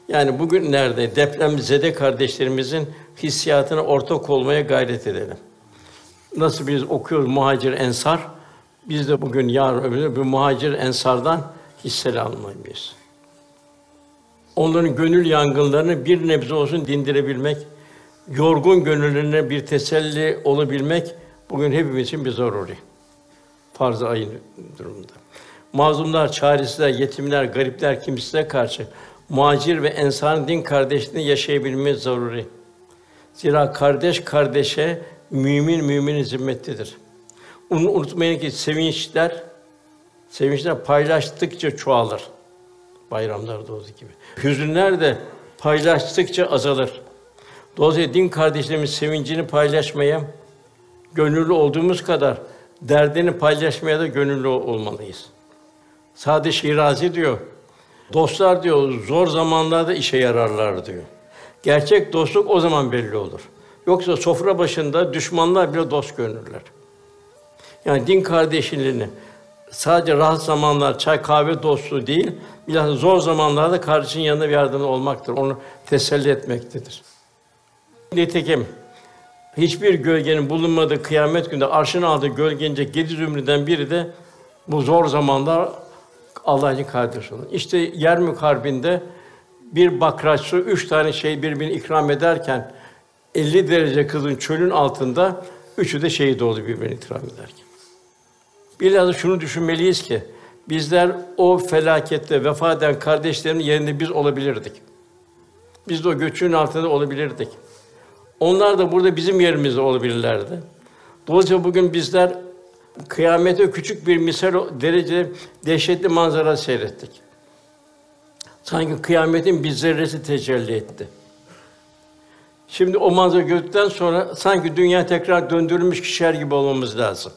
Yani bugün nerede deprem zede kardeşlerimizin hissiyatına ortak olmaya gayret edelim. Nasıl biz okuyoruz muhacir ensar, biz de bugün yarın öbür bu muhacir ensardan hisseli almalıyız. Onların gönül yangınlarını bir nebze olsun dindirebilmek, yorgun gönüllerine bir teselli olabilmek bugün hepimiz için bir zaruri. Farz-ı ayın durumunda. Mazlumlar, çaresizler, yetimler, garipler, kimsizlere karşı muhacir ve ensarın din kardeşliğini yaşayabilmemiz zaruri. Zira kardeş kardeşe mümin müminin zimmetlidir. Onu unutmayın ki sevinçler sevinçler paylaştıkça çoğalır. Bayramlarda olduğu gibi. Hüzünler de paylaştıkça azalır. Dolayısıyla din kardeşlerimiz sevincini paylaşmaya gönüllü olduğumuz kadar derdini paylaşmaya da gönüllü olmalıyız. Sade Şirazi diyor. Dostlar diyor zor zamanlarda işe yararlar diyor. Gerçek dostluk o zaman belli olur. Yoksa sofra başında düşmanlar bile dost görünürler. Yani din kardeşliğini sadece rahat zamanlar çay kahve dostluğu değil, biraz zor zamanlarda kardeşin yanında bir yardımcı olmaktır. Onu teselli etmektedir. Nitekim hiçbir gölgenin bulunmadığı kıyamet günde arşın aldığı gölgence yedi zümrüden biri de bu zor zamanlar Allah'ın kardeş olun. İşte Yermük Harbi'nde bir bakraç su üç tane şey birbirine ikram ederken 50 derece kızın çölün altında üçü de şehit oldu birbirine ikram ederken. Biraz şunu düşünmeliyiz ki bizler o felakette vefat eden kardeşlerin yerinde biz olabilirdik. Biz de o göçün altında olabilirdik. Onlar da burada bizim yerimizde olabilirlerdi. Dolayısıyla bugün bizler kıyamete küçük bir misal derece dehşetli manzara seyrettik. Sanki kıyametin bir zerresi tecelli etti. Şimdi o manzara gördükten sonra sanki dünya tekrar döndürülmüş kişiler gibi olmamız lazım.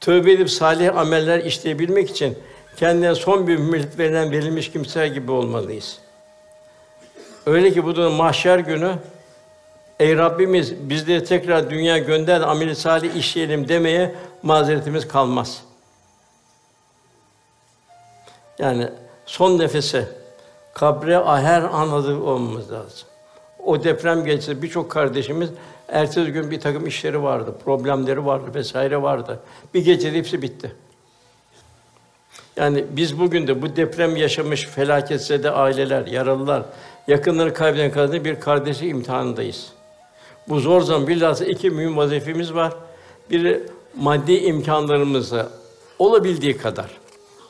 Tövbe edip salih ameller işleyebilmek için kendine son bir ümmet verilen verilmiş kimseler gibi olmalıyız. Öyle ki bu da mahşer günü Ey Rabbimiz bizleri tekrar dünya gönder amel salih işleyelim demeye mazeretimiz kalmaz. Yani son nefese kabre her an olmamız lazım. O deprem gecesi birçok kardeşimiz ertesi gün bir takım işleri vardı, problemleri vardı vesaire vardı. Bir gecede hepsi bitti. Yani biz bugün de bu deprem yaşamış felaketse aileler, yaralılar, yakınları kaybeden kadını bir kardeşi imtihanındayız. Bu zor zaman bilhassa iki mühim vazifemiz var. Biri maddi imkanlarımızı olabildiği kadar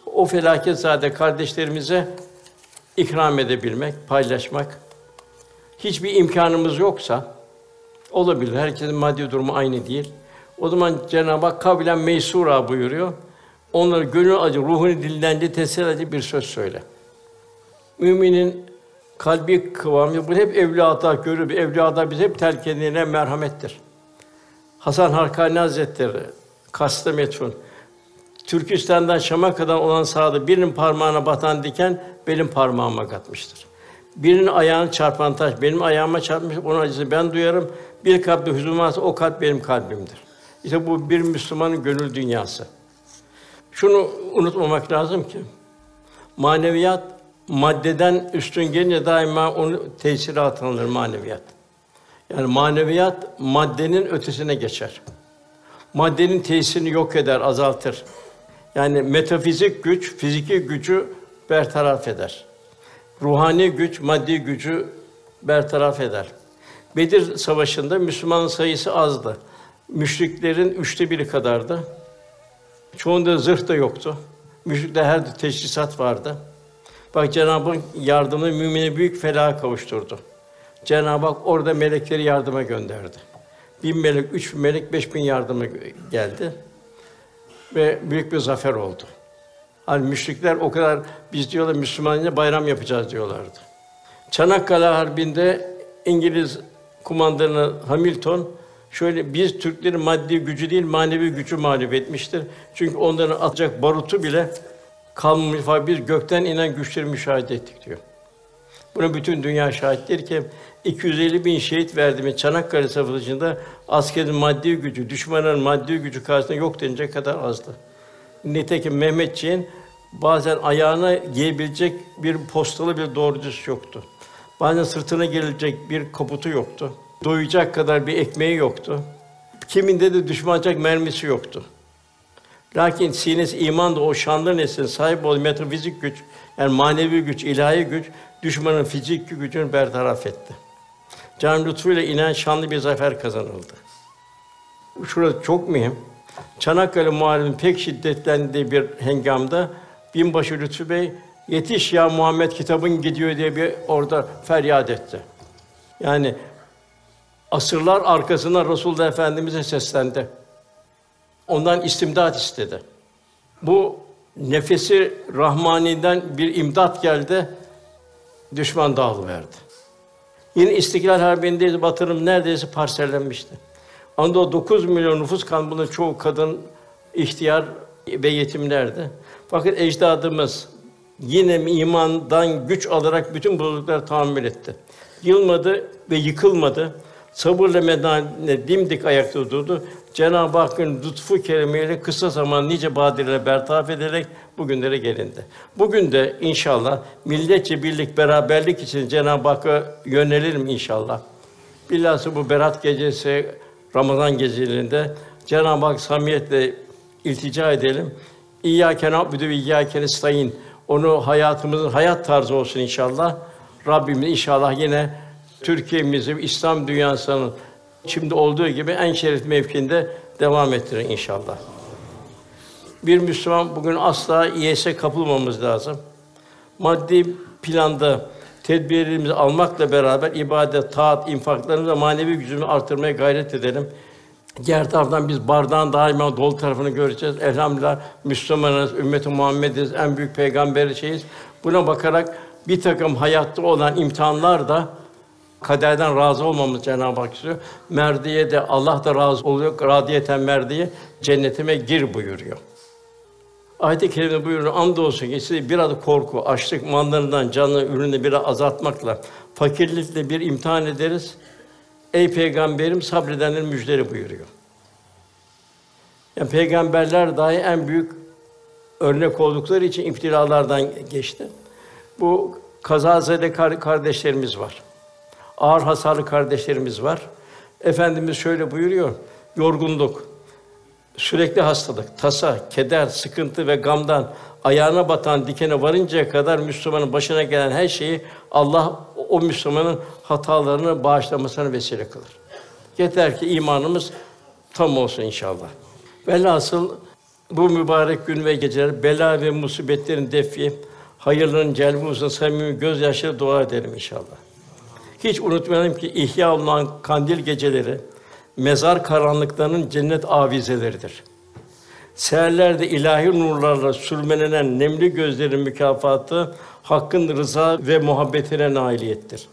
o felaket zade kardeşlerimize ikram edebilmek, paylaşmak. Hiçbir imkanımız yoksa olabilir. Herkesin maddi durumu aynı değil. O zaman Cenab-ı Hak kavlen meysura buyuruyor. Onları gönül acı, ruhunu dildendi, teselli bir söz söyle. Müminin kalbi kıvamı, bu hep evliyata görür. Evliyata biz hep terk merhamettir. Hasan Harkani Hazretleri, Kasta metfun. Türkistan'dan Şam'a kadar olan sahada birinin parmağına batan diken benim parmağıma katmıştır. Birinin ayağını çarpan taş benim ayağıma çarpmış, onun acısı ben duyarım. Bir kalpte hüzün varsa o kalp benim kalbimdir. İşte bu bir Müslümanın gönül dünyası. Şunu unutmamak lazım ki maneviyat maddeden üstün gelince daima onu tesiri altına maneviyat. Yani maneviyat maddenin ötesine geçer. Maddenin tesirini yok eder, azaltır. Yani metafizik güç fiziki gücü bertaraf eder. Ruhani güç maddi gücü bertaraf eder. Bedir Savaşı'nda Müslüman sayısı azdı. Müşriklerin üçte biri kadardı. Çoğunda zırh da yoktu. Müşrikler her teşhisat vardı. Bak Cenab-ı Hak yardımını mümine büyük felaha kavuşturdu. Cenab-ı Hak orada melekleri yardıma gönderdi. Bin melek, üç bin melek, beş bin yardıma geldi. Ve büyük bir zafer oldu. Hani müşrikler o kadar biz diyorlar Müslümanca bayram yapacağız diyorlardı. Çanakkale Harbi'nde İngiliz kumandanı Hamilton şöyle biz Türklerin maddi gücü değil manevi gücü mağlup etmiştir. Çünkü onların atacak barutu bile kalmamış. Biz gökten inen güçleri müşahede ettik diyor. Buna bütün dünya şahittir ki 250 bin şehit verdiğimiz Çanakkale Savaşı'nda askerin maddi gücü, düşmanın maddi gücü karşısında yok denecek kadar azdı. Nitekim Mehmetçiğin bazen ayağına giyebilecek bir postalı bir doğrucusu yoktu. Bazen sırtına gelecek bir kaputu yoktu. Doyacak kadar bir ekmeği yoktu. Kiminde de düşmancak mermisi yoktu. Lakin sinesi iman da o şanlı neslin sahip olduğu metafizik güç, yani manevi güç, ilahi güç, düşmanın fiziki gücünü bertaraf etti. Can lütfuyla inen şanlı bir zafer kazanıldı. Şurada çok mühim. Çanakkale Muharebinin pek şiddetlendiği bir hengamda binbaşı Lütfü Bey yetiş ya Muhammed kitabın gidiyor diye bir orada feryat etti. Yani asırlar arkasından Resulullah Efendimize seslendi. Ondan istimdat istedi. Bu nefesi Rahmani'den bir imdat geldi. Düşman dağılıverdi. Yine İstiklal Harbi'nde Batı'nın neredeyse parsellenmişti. Anda 9 milyon nüfus kan bunun çoğu kadın, ihtiyar ve yetimlerdi. Fakat ecdadımız yine imandan güç alarak bütün bozuklukları tahammül etti. Yılmadı ve yıkılmadı. Sabırla medane dimdik ayakta durdu. Cenab-ı Hakk'ın lütfu keremiyle kısa zaman nice badireler bertaraf ederek bugünlere gelindi. Bugün de inşallah milletçe birlik, beraberlik için Cenab-ı Hakk'a yönelirim inşallah. Bilhassa bu Berat gecesi, Ramazan gecelerinde Cenab-ı Hak samiyetle iltica edelim. İyyâke na'budu ve iyyâke nestaîn. Onu hayatımızın hayat tarzı olsun inşallah. Rabbimiz inşallah yine Türkiye'mizi, İslam dünyasının şimdi olduğu gibi en şerefli mevkinde devam ettirir inşallah. Bir Müslüman bugün asla iyese kapılmamız lazım. Maddi planda tedbirlerimizi almakla beraber ibadet, taat, infaklarımızı manevi gücümüzü artırmaya gayret edelim. Diğer taraftan biz bardağın daima dolu tarafını göreceğiz. Elhamdülillah Müslümanız, ümmeti Muhammediz, en büyük peygamber şeyiz. Buna bakarak bir takım hayatta olan imtihanlar da kaderden razı olmamız Cenab-ı Hak istiyor. Merdiye de Allah da razı oluyor. Radiyeten merdiye cennetime gir buyuruyor. Ayet-i kerimede buyuruyor, andolsun ki sizi bir adı korku, açlık, mallarından, canlı ürünü bir azaltmakla, fakirlikle bir imtihan ederiz. Ey peygamberim sabredenlerin müjderi buyuruyor. Yani peygamberler dahi en büyük örnek oldukları için iptilalardan geçti. Bu kazazede kardeşlerimiz var. Ağır hasarlı kardeşlerimiz var. Efendimiz şöyle buyuruyor: yorgunluk, sürekli hastalık, tasa, keder, sıkıntı ve gamdan ayağına batan dikene varıncaya kadar Müslümanın başına gelen her şeyi Allah o Müslümanın hatalarını bağışlamasına vesile kılır. Yeter ki imanımız tam olsun inşallah. Velhasıl bu mübarek gün ve geceler bela ve musibetlerin defi, hayırların celbi olsun samimi gözyaşları dua ederim inşallah. Hiç unutmayalım ki ihya olunan kandil geceleri mezar karanlıklarının cennet avizeleridir. Seherlerde ilahi nurlarla sürmelenen nemli gözlerin mükafatı Hakk'ın rıza ve muhabbetine nailiyettir.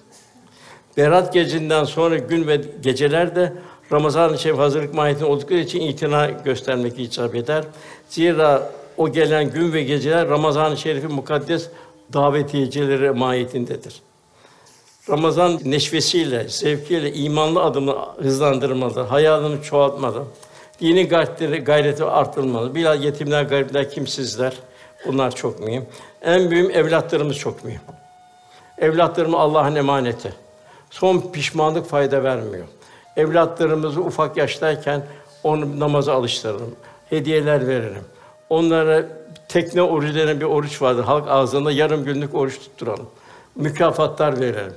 Berat gecinden sonra gün ve geceler de Ramazan-ı Şerif hazırlık mahiyetinde oldukları için itina göstermek icap eder. Zira o gelen gün ve geceler Ramazan-ı Şerif'in mukaddes davetiyecileri mahiyetindedir. Ramazan neşvesiyle, zevkiyle imanlı adımı hızlandırmalı, hayalını çoğaltmalı. Dini gayretleri, gayreti artırmalı. Bilal yetimler, garipler, kimsizler. Bunlar çok mühim. En büyük evlatlarımız çok mühim. Evlatlarımız Allah'ın emaneti. Son pişmanlık fayda vermiyor. Evlatlarımızı ufak yaştayken onu namaza alıştırırım. Hediyeler veririm. Onlara tekne orucu denen bir oruç vardır. Halk ağzında yarım günlük oruç tutturalım. Mükafatlar verelim.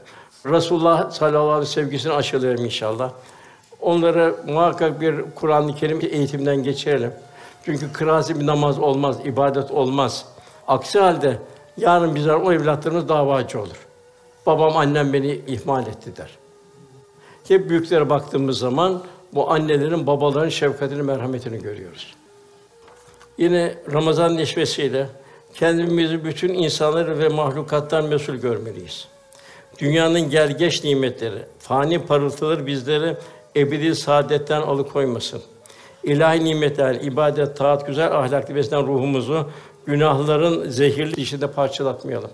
Resulullah sallallahu aleyhi ve sevgisini aşılayalım inşallah. Onlara muhakkak bir Kur'an-ı Kerim eğitimden geçirelim. Çünkü kırası bir namaz olmaz, ibadet olmaz. Aksi halde yarın bizler o evlatlarımız davacı olur. Babam, annem beni ihmal etti der. Hep büyüklere baktığımız zaman bu annelerin, babaların şefkatini, merhametini görüyoruz. Yine Ramazan neşvesiyle kendimizi bütün insanları ve mahlukattan mesul görmeliyiz. Dünyanın gergeç nimetleri, fani parıltıları bizleri ebedi saadetten alıkoymasın. İlahi nimetler, ibadet, taat, güzel ahlaklı beslenen ruhumuzu günahların zehirli dişinde parçalatmayalım.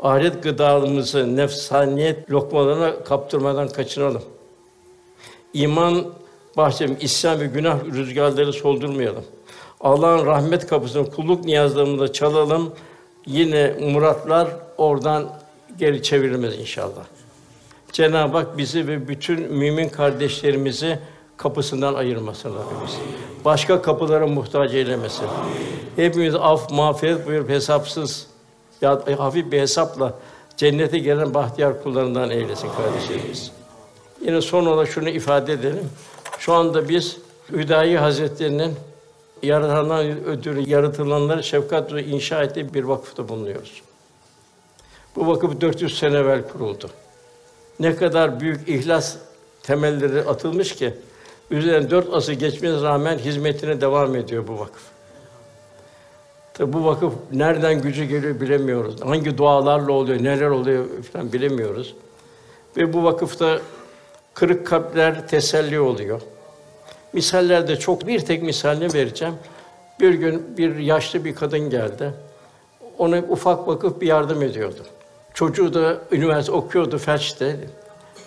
Ahiret gıdamızı nefsaniyet lokmalarına kaptırmadan kaçınalım. İman bahçem, isyan ve günah rüzgarları soldurmayalım. Allah'ın rahmet kapısını kulluk niyazlarımızda çalalım. Yine muratlar oradan geri çevrilmez inşallah. Cenab-ı Hak bizi ve bütün mümin kardeşlerimizi kapısından ayırmasın Rabbimiz. Başka kapılara muhtaç eylemesin. Hepimiz af, mağfiret buyurup hesapsız ya hafif bir hesapla cennete gelen bahtiyar kullarından eylesin kardeşlerimiz. Yine son olarak şunu ifade edelim. Şu anda biz Hüdayi Hazretleri'nin yaratanlar ödülü yaratılanları şefkat ve inşa ettiği bir vakıfta bulunuyoruz. Bu vakıf 400 sene evvel kuruldu. Ne kadar büyük ihlas temelleri atılmış ki üzerinden dört asır geçmesine rağmen hizmetine devam ediyor bu vakıf. Tabi bu vakıf nereden gücü geliyor bilemiyoruz. Hangi dualarla oluyor, neler oluyor falan bilemiyoruz. Ve bu vakıfta kırık kalpler teselli oluyor. Misaller de çok. Bir tek misalini vereceğim. Bir gün bir yaşlı bir kadın geldi. Ona ufak vakıf bir yardım ediyordu. Çocuğu da üniversite okuyordu felçte.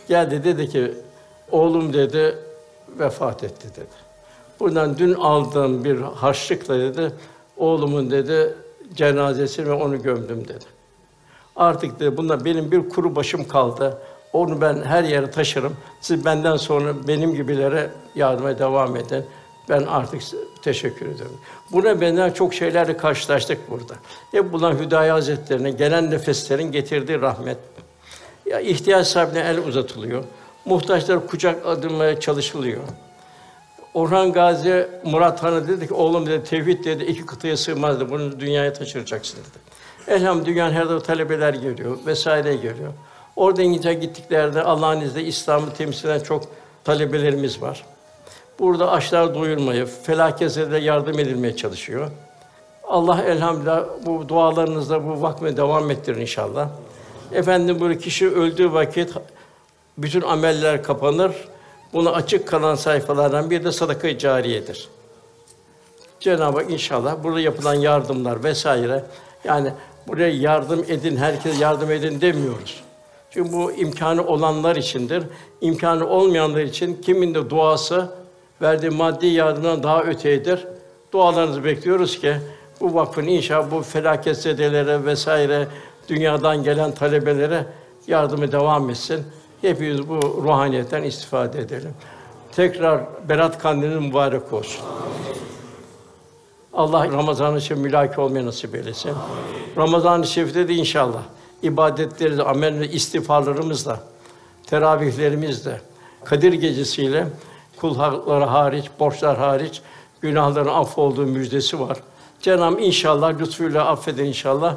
Geldi dedi ki oğlum dedi vefat etti dedi. Buradan dün aldığım bir harçlıkla dedi oğlumun dedi cenazesini onu gömdüm dedi. Artık dedi bunda benim bir kuru başım kaldı. Onu ben her yere taşırım. Siz benden sonra benim gibilere yardıma devam edin. Ben artık teşekkür ederim. Buna benzer çok şeylerle karşılaştık burada. Hep bulan Hüdayi Hazretlerine gelen nefeslerin getirdiği rahmet. Ya ihtiyaç sahibine el uzatılıyor. Muhtaçlar kucak adımaya çalışılıyor. Orhan Gazi Murat Han'a dedi ki oğlum dedi tevhid dedi iki kıtaya sığmazdı. Bunu dünyaya taşıracaksın dedi. Elham dünyanın her tarafı talebeler geliyor vesaire geliyor. Orada İngiltere gittiklerde Allah'ın izniyle İslam'ı temsil eden çok talebelerimiz var. Burada açlar doyurmayı, felakete yardım edilmeye çalışıyor. Allah elhamdülillah bu dualarınızla bu vakme devam ettirin inşallah. Efendim böyle kişi öldüğü vakit bütün ameller kapanır. Bunu açık kalan sayfalardan bir de sadaka-i cariyedir. Cenab-ı Hak inşallah burada yapılan yardımlar vesaire yani buraya yardım edin, herkes yardım edin demiyoruz. Çünkü bu imkanı olanlar içindir. İmkanı olmayanlar için kimin de duası verdiği maddi yardımdan daha öteyidir. Dualarınızı bekliyoruz ki bu vakfın inşallah bu felaket zedelere vesaire dünyadan gelen talebelere yardımı devam etsin. Hepimiz bu ruhaniyetten istifade edelim. Tekrar Berat Kandiliniz mübarek olsun. Allah Ramazan-ı Şerif mülaki olmayı nasip eylesin. Ramazan-ı Şerif'te de inşallah ibadetleri, amel istiğfarlarımızla, teravihlerimizle, Kadir gecesiyle kul hakları hariç, borçlar hariç günahların affolduğu müjdesi var. Cenab-ı inşallah lütfuyla affeder inşallah.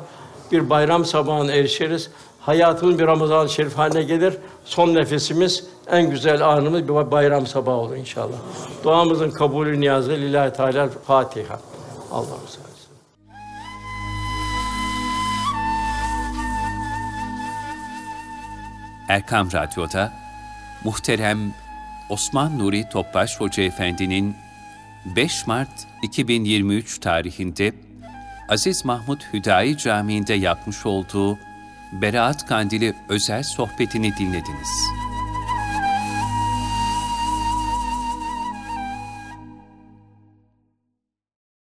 Bir bayram sabahına erişiriz. Hayatımız bir Ramazan-ı Şerif haline gelir. Son nefesimiz en güzel anımız bir bayram sabahı olur inşallah. Duamızın kabulü niyazı lillahi teala Fatiha. Allah'ım Erkam Radyo'da muhterem Osman Nuri Topbaş Hoca Efendi'nin 5 Mart 2023 tarihinde Aziz Mahmud Hüdayi Camii'nde yapmış olduğu Beraat Kandili özel sohbetini dinlediniz.